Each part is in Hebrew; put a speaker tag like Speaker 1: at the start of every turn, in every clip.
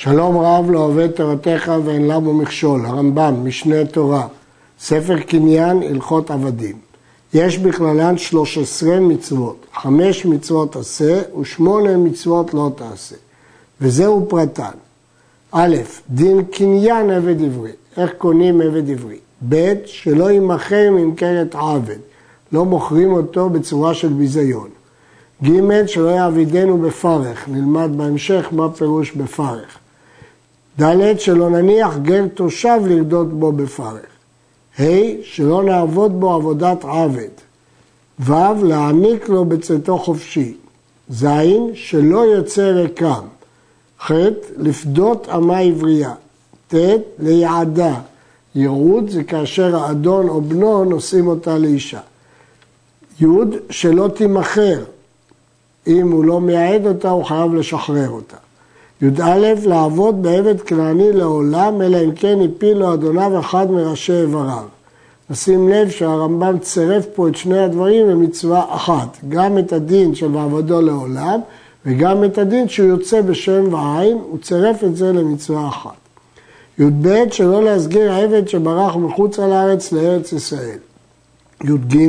Speaker 1: שלום רב לא אוהב תורתך ואין למו מכשול, הרמב"ם, משנה תורה, ספר קניין, הלכות עבדים. יש בכללן 13 מצוות, חמש מצוות עשה ושמונה מצוות לא תעשה. וזהו פרטן. א', דין קניין עבד עברי, איך קונים עבד עברי. ב', שלא יימכר ממכרת עבד, לא מוכרים אותו בצורה של ביזיון. ג', שלא יעבידנו בפרך, נלמד בהמשך מה פירוש בפרך. ד', שלא נניח גר תושב לרדות בו בפרך. ה', שלא נעבוד בו עבודת עבד. ו', להעניק לו בצאתו חופשי. ז', שלא יוצא ריקם. ח', לפדות אמה עברייה. ט', ליעדה. ייעוד זה כאשר האדון או בנו נושאים אותה לאישה. י', שלא תימכר. אם הוא לא מייעד אותה, הוא חייב לשחרר אותה. י"א, לעבוד בעבד כנעני לעולם, אלא אם כן הפיל לו אדוניו אחד מראשי איבריו. נשים לב שהרמב"ם צירף פה את שני הדברים למצווה אחת, גם את הדין של מעבדו לעולם וגם את הדין שהוא יוצא בשם ועין, הוא צירף את זה למצווה אחת. י"ב, שלא להסגיר עבד שברח מחוץ לארץ לארץ ישראל. י"ג,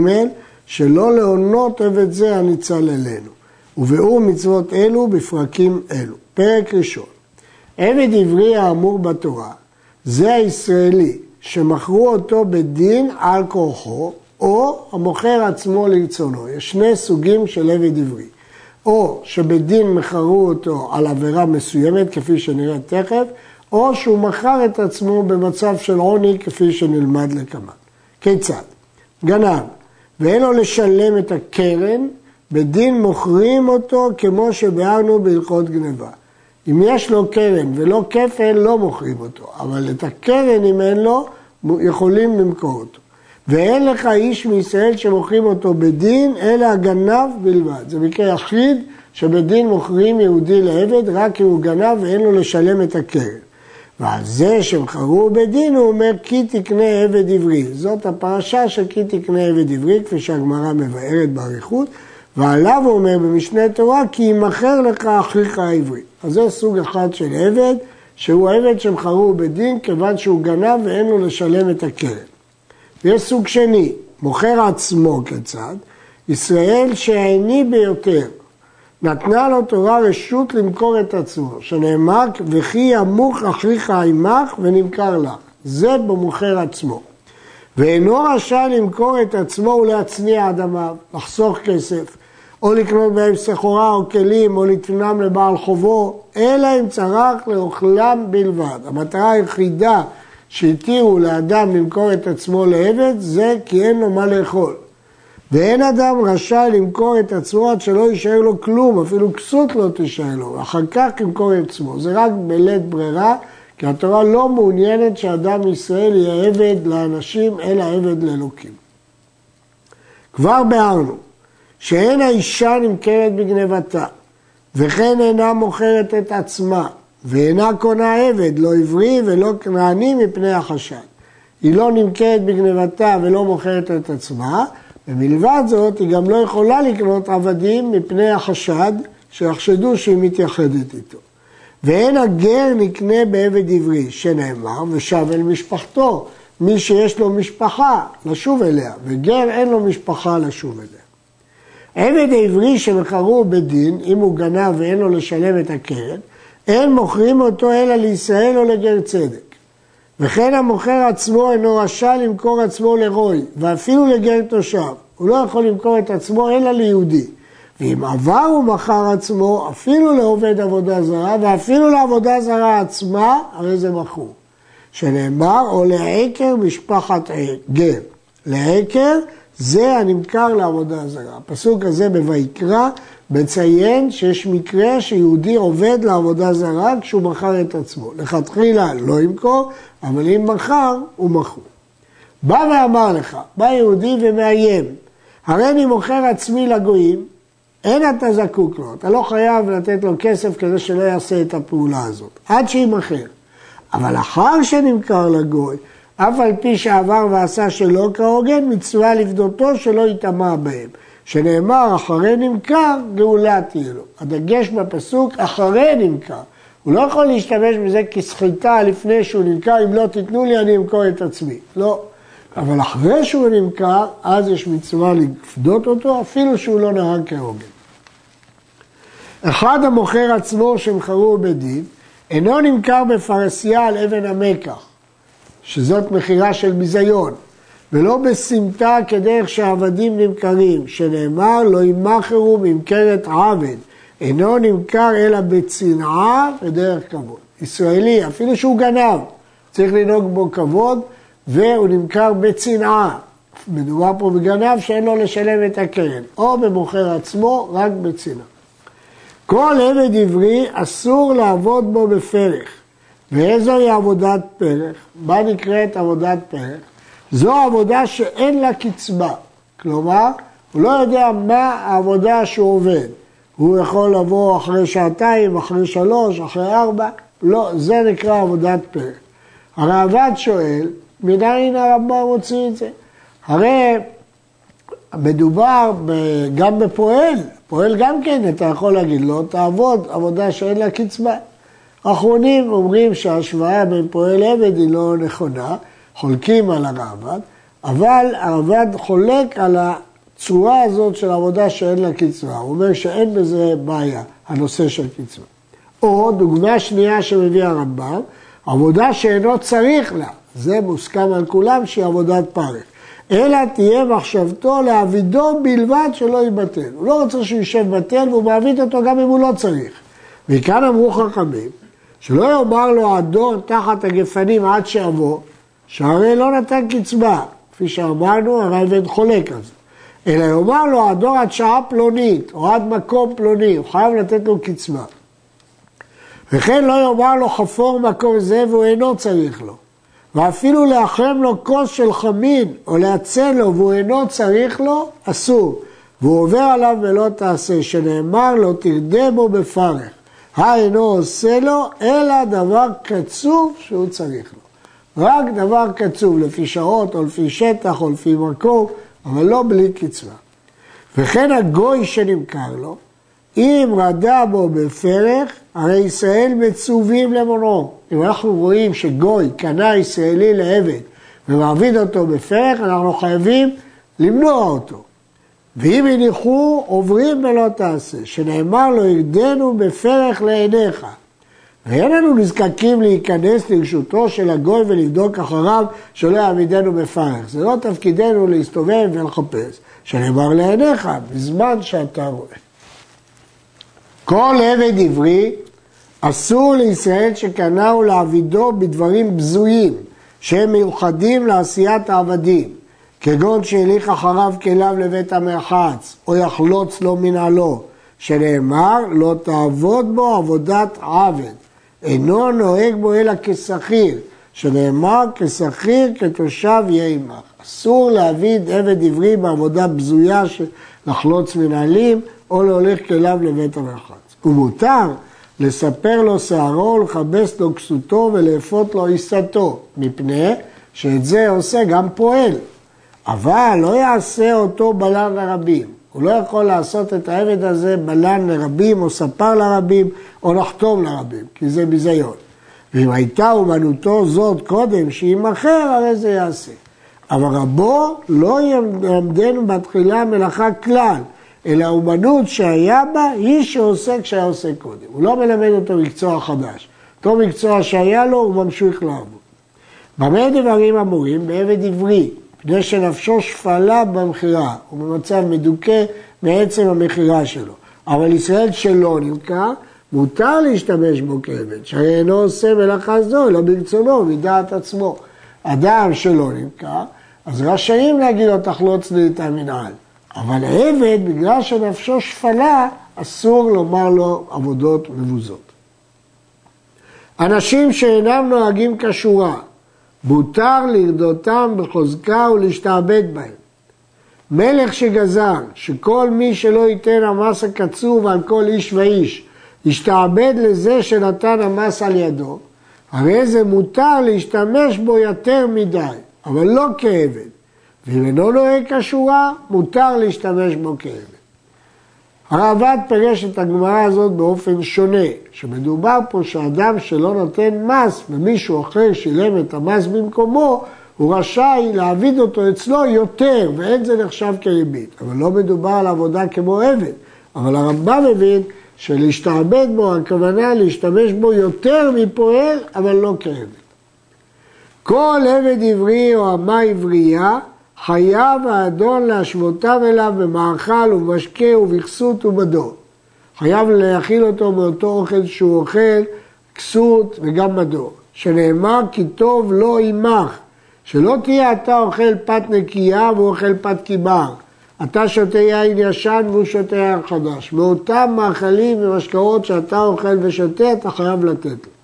Speaker 1: שלא להונות עבד זה הניצל אלינו. וביאור מצוות אלו בפרקים אלו. פרק ראשון, עבד עברי האמור בתורה, זה הישראלי שמכרו אותו בדין על כורחו, או המוכר עצמו לרצונו. יש שני סוגים של עבד עברי. או שבדין מכרו אותו על עבירה מסוימת, כפי שנראה תכף, או שהוא מכר את עצמו במצב של עוני, כפי שנלמד לקמן. כיצד? גנב, ואין לו לשלם את הקרן, בדין מוכרים אותו כמו שביארנו בהלכות גניבה. אם יש לו קרן ולא כפל, לא מוכרים אותו, אבל את הקרן, אם אין לו, יכולים למכור אותו. ואין לך איש מישראל שמוכרים אותו בדין, אלא הגנב בלבד. זה מקרה יחיד שבדין מוכרים יהודי לעבד, רק אם הוא גנב ואין לו לשלם את הקרן. ועל זה שמכרו בדין, הוא אומר, כי תקנה עבד עברי. זאת הפרשה של כי תקנה עבד עברי, כפי שהגמרא מבארת באריכות, ועליו הוא אומר במשנה תורה, כי ימכר לך אחיך העברי. אז זה סוג אחד של עבד, שהוא עבד שמכרו בדין, כיוון שהוא גנב ואין לו לשלם את הקרן. ויש סוג שני, מוכר עצמו כיצד? ישראל שהעני ביותר, נתנה לו תורה רשות למכור את עצמו, שנאמר, וכי ימוך אחיך עמך ונמכר לך. זה במוכר עצמו. ואינו רשאי למכור את עצמו ולהצניע אדמיו, לחסוך כסף, או לקנות בהם סחורה או כלים, או לתנם לבעל חובו, אלא אם צרך לאוכלם בלבד. המטרה היחידה שהתירו לאדם למכור את עצמו לעבד, זה כי אין לו מה לאכול. ואין אדם רשאי למכור את עצמו עד שלא יישאר לו כלום, אפילו כסות לא תישאר לו, ואחר כך למכור את עצמו. זה רק בלית ברירה, כי התורה לא מעוניינת שאדם ישראל יהיה עבד לאנשים, אלא עבד לאלוקים. כבר ביארנו שאין האישה נמכרת בגנבתה, וכן אינה מוכרת את עצמה, ואינה קונה עבד, לא עברי ולא כנעני מפני החשד. היא לא נמכרת בגנבתה ולא מוכרת את עצמה, ומלבד זאת היא גם לא יכולה לקנות עבדים מפני החשד שיחשדו שהיא מתייחדת איתו. ואין הגר נקנה בעבד עברי, שנאמר, ושב אל משפחתו. מי שיש לו משפחה, לשוב אליה, וגר אין לו משפחה לשוב אליה. עבד עברי שמכרו בדין, אם הוא גנב ואין לו לשלם את הקרן, אין מוכרים אותו אלא לישראל או לגר צדק. וכן המוכר עצמו אינו רשאי למכור עצמו לרוי, ואפילו לגר תושב. הוא לא יכול למכור את עצמו אלא ליהודי. ואם עבר הוא מכר עצמו, אפילו לעובד עבודה זרה, ואפילו לעבודה זרה עצמה, הרי זה מכור. שנאמר, או לעקר משפחת גר. לעקר זה הנמכר לעבודה זרה. הפסוק הזה בויקרא מציין שיש מקרה שיהודי עובד לעבודה זרה כשהוא מכר את עצמו. לכתחילה לא ימכור, אבל אם מכר, הוא מכור. בא ואמר לך, בא יהודי ומאיים, הרי אני מוכר עצמי לגויים, אין אתה זקוק לו, אתה לא חייב לתת לו כסף כדי שלא יעשה את הפעולה הזאת, עד שימכר. אבל אחר שנמכר לגוי, אף על פי שעבר ועשה שלא כהוגן, מצווה לפדותו שלא יטמע בהם. שנאמר, אחרי נמכר, גאולה תהיה לו. הדגש בפסוק, אחרי נמכר. הוא לא יכול להשתמש בזה כסחיטה לפני שהוא נמכר, אם לא תיתנו לי אני אמכור את עצמי. לא. אבל אחרי שהוא נמכר, אז יש מצווה לפדות אותו, אפילו שהוא לא נהג כהוגן. אחד המוכר עצמו שמכרו בדין, אינו נמכר בפרסייה על אבן המקח, שזאת מכירה של ביזיון, ולא בסמטה כדרך שהעבדים נמכרים, שנאמר לא ימכרו ממכרת עבד, אינו נמכר אלא בצנעה ודרך כבוד. ישראלי, אפילו שהוא גנב, צריך לנהוג בו כבוד, והוא נמכר בצנעה. מדובר פה בגנב שאין לו לשלם את הקרן, או במוכר עצמו, רק בצנעה. כל עבד עברי אסור לעבוד בו בפרך. ואיזוהי עבודת פרך? מה נקראת עבודת פרך? זו עבודה שאין לה קצבה. כלומר, הוא לא יודע מה העבודה שהוא עובד. הוא יכול לבוא אחרי שעתיים, אחרי שלוש, אחרי ארבע. לא, זה נקרא עבודת פרך. הראב"ד שואל, מנין הרמב"ם מוציא את זה? הרי מדובר גם בפועל, פועל גם כן, אתה יכול להגיד לו, תעבוד עבודה שאין לה קצבה. אחרונים אומרים שההשוואה בין פועל עבד היא לא נכונה, חולקים על הרעב"ד, אבל הרעב"ד חולק על הצורה הזאת של עבודה שאין לה קצבה. הוא אומר שאין בזה בעיה, הנושא של קצבה. או דוגמה שנייה שמביא הרמב"ם, עבודה שאינו צריך לה, זה מוסכם על כולם שהיא עבודת פרך. אלא תהיה מחשבתו להעבידו בלבד שלא יבטל. הוא לא רוצה שהוא יישב בטל והוא מעביד אותו גם אם הוא לא צריך. וכאן אמרו חכמים, שלא יאמר לו הדור תחת הגפנים עד שאבוא, שהרי לא נתן קצבה, כפי שאמרנו, הרי בן חולק על זה. אלא יאמר לו הדור עד שעה פלונית, או עד מקום פלוני, הוא חייב לתת לו קצבה. וכן לא יאמר לו חפור מקום זה והוא אינו צריך לו. ואפילו להחם לו כוס של חמין או להצל לו והוא אינו צריך לו, אסור. והוא עובר עליו ולא תעשה, שנאמר לו תרדה בו בפרך. האינו עושה לו, אלא דבר קצוב שהוא צריך לו. רק דבר קצוב, לפי שעות או לפי שטח או לפי מקום, אבל לא בלי קצבה. וכן הגוי שנמכר לו, אם רדה בו בפרך, הרי ישראל מצווים למונו. אם אנחנו רואים שגוי קנה ישראלי לעבד ומעביד אותו בפרך, אנחנו חייבים למנוע אותו. ואם הניחו, עוברים ולא תעשה, שנאמר לו, ירדנו בפרך לעיניך. ואין לנו נזקקים להיכנס לרשותו של הגוי ולבדוק אחריו שלא יעמידנו בפרך. זה לא תפקידנו להסתובב ולחפש, שנאמר לעיניך, בזמן שאתה רואה. כל עבד עברי אסור לישראל שקנהו לעבידו בדברים בזויים, שהם מיוחדים לעשיית העבדים, כגון שהליך אחריו כליו לבית המרחץ, או יחלוץ לו מנהלו, שנאמר לא תעבוד בו עבודת עבד, אינו נוהג בו אלא כשכיר, שנאמר כשכיר כתושב יהיה עמך. אסור להעביד עבד עברי בעבודה בזויה של לחלוץ מנהלים או להוליך כליו לבית המרחץ. ומותר לספר לו שערו, לכבס לו כסותו ולאפות לו עיסתו, מפני שאת זה עושה גם פועל. אבל לא יעשה אותו בלן לרבים. הוא לא יכול לעשות את העבד הזה בלן לרבים או ספר לרבים או לחתום לרבים, כי זה ביזיון. ואם הייתה אומנותו זאת קודם שימכר, הרי זה יעשה. אבל רבו לא ילמדנו בתחילה מלאכה כלל, אלא האומנות שהיה בה היא שעושה כשהיה עושה קודם. הוא לא מלמד אותו מקצוע חדש. אותו מקצוע שהיה לו הוא ממשיך לעבוד. במה דברים אמורים? בעבד עברי, מפני שנפשו שפלה במכירה, הוא במצב מדוכא מעצם המכירה שלו. אבל ישראל שלא נמכר, מותר להשתמש בו כעבד, שהרי אינו עושה מלאכה זו, אלא ברצונו, מדעת עצמו. אדם שלא נמכר, אז רשאים להגיד לו תחלוץ לי את המנהל. אבל עבד, בגלל שנפשו שפלה, אסור לומר לו עבודות מבוזות. אנשים שאינם נוהגים כשורה, מותר לרדותם בחוזקה ולהשתעבד בהם. מלך שגזר שכל מי שלא ייתן המס הקצוב על כל איש ואיש ישתעבד לזה שנתן המס על ידו, הרי זה מותר להשתמש בו יותר מדי, אבל לא כעבד. ואם אינו נוהג כשורה, מותר להשתמש בו כעבד. הרעב"ד פירש את הגמרא הזאת באופן שונה, שמדובר פה שאדם שלא נותן מס ומישהו אחר שילם את המס במקומו, הוא רשאי להעביד אותו אצלו יותר, ואין זה נחשב כריבית. אבל לא מדובר על עבודה כמו עבד. אבל הרמב"ם מבין שלהשתעבד בו, הכוונה להשתמש בו יותר מפועל, אבל לא כעבד. כל עבד עברי או אמה עברייה, חייב האדון להשוותיו אליו במאכל ובמשקה ובכסות ובדור. חייב להכיל אותו מאותו אוכל שהוא אוכל, כסות וגם מדור. שנאמר כי טוב לא עמך, שלא תהיה אתה אוכל פת נקייה והוא אוכל פת קיבר. אתה שותה יין ישן והוא שותה יין חדש. מאותם מאכלים ומשקאות שאתה אוכל ושותה, אתה חייב לתת לו.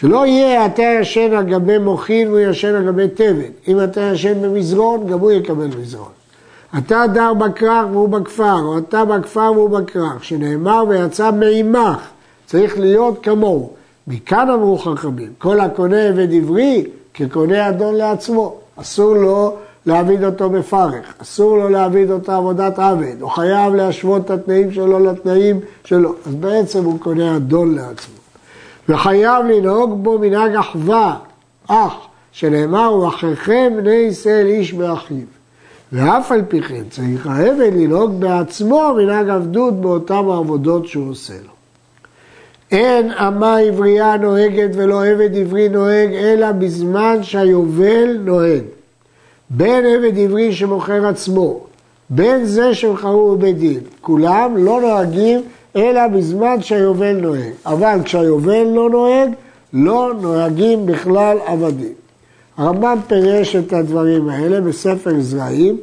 Speaker 1: שלא יהיה אתה ישן על גבי מוחין והוא ישן על גבי תבן. אם אתה ישן במזרון, גם הוא יקבל מזרון. אתה דר בכרך והוא בכפר, או אתה בכפר והוא בכרך, שנאמר ויצא מעמך, צריך להיות כמוהו. מכאן אמרו חכמים, כל הקונה עבד עברי כקונה אדון לעצמו. אסור לו להעביד אותו בפרך, אסור לו להעביד אותו עבודת עבד, הוא חייב להשוות את התנאים שלו לתנאים שלו, אז בעצם הוא קונה אדון לעצמו. וחייב לנהוג בו מנהג אחווה, אח, שנאמר, ואחיכם בני ישראל איש באחיו. ואף על פי כן צריך העבד לנהוג בעצמו מנהג עבדות באותן העבודות שהוא עושה לו. אין אמה עברייה נוהגת ולא עבד עברי נוהג, אלא בזמן שהיובל נוהג. בין עבד עברי שמוכר עצמו, בין זה שמכרו בבית דין, כולם לא נוהגים אלא בזמן שהיובל נוהג. אבל כשהיובל לא נוהג, לא נוהגים בכלל עבדים. הרמב"ם פירש את הדברים האלה בספר זרעים,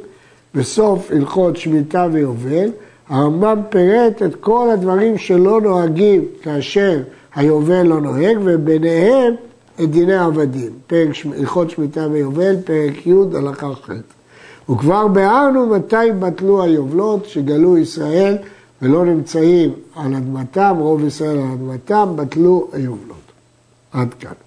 Speaker 1: בסוף הלכות שמיטה ויובל. הרמב"ם פירט את כל הדברים שלא נוהגים כאשר היובל לא נוהג, וביניהם את דיני העבדים. פרק הלכות שמיטה ויובל, פרק י' הלכה ח'. וכבר ביארנו מתי בטלו היובלות שגלו ישראל ולא נמצאים על אדמתם, רוב ישראל על אדמתם, בטלו היובלות. עד כאן.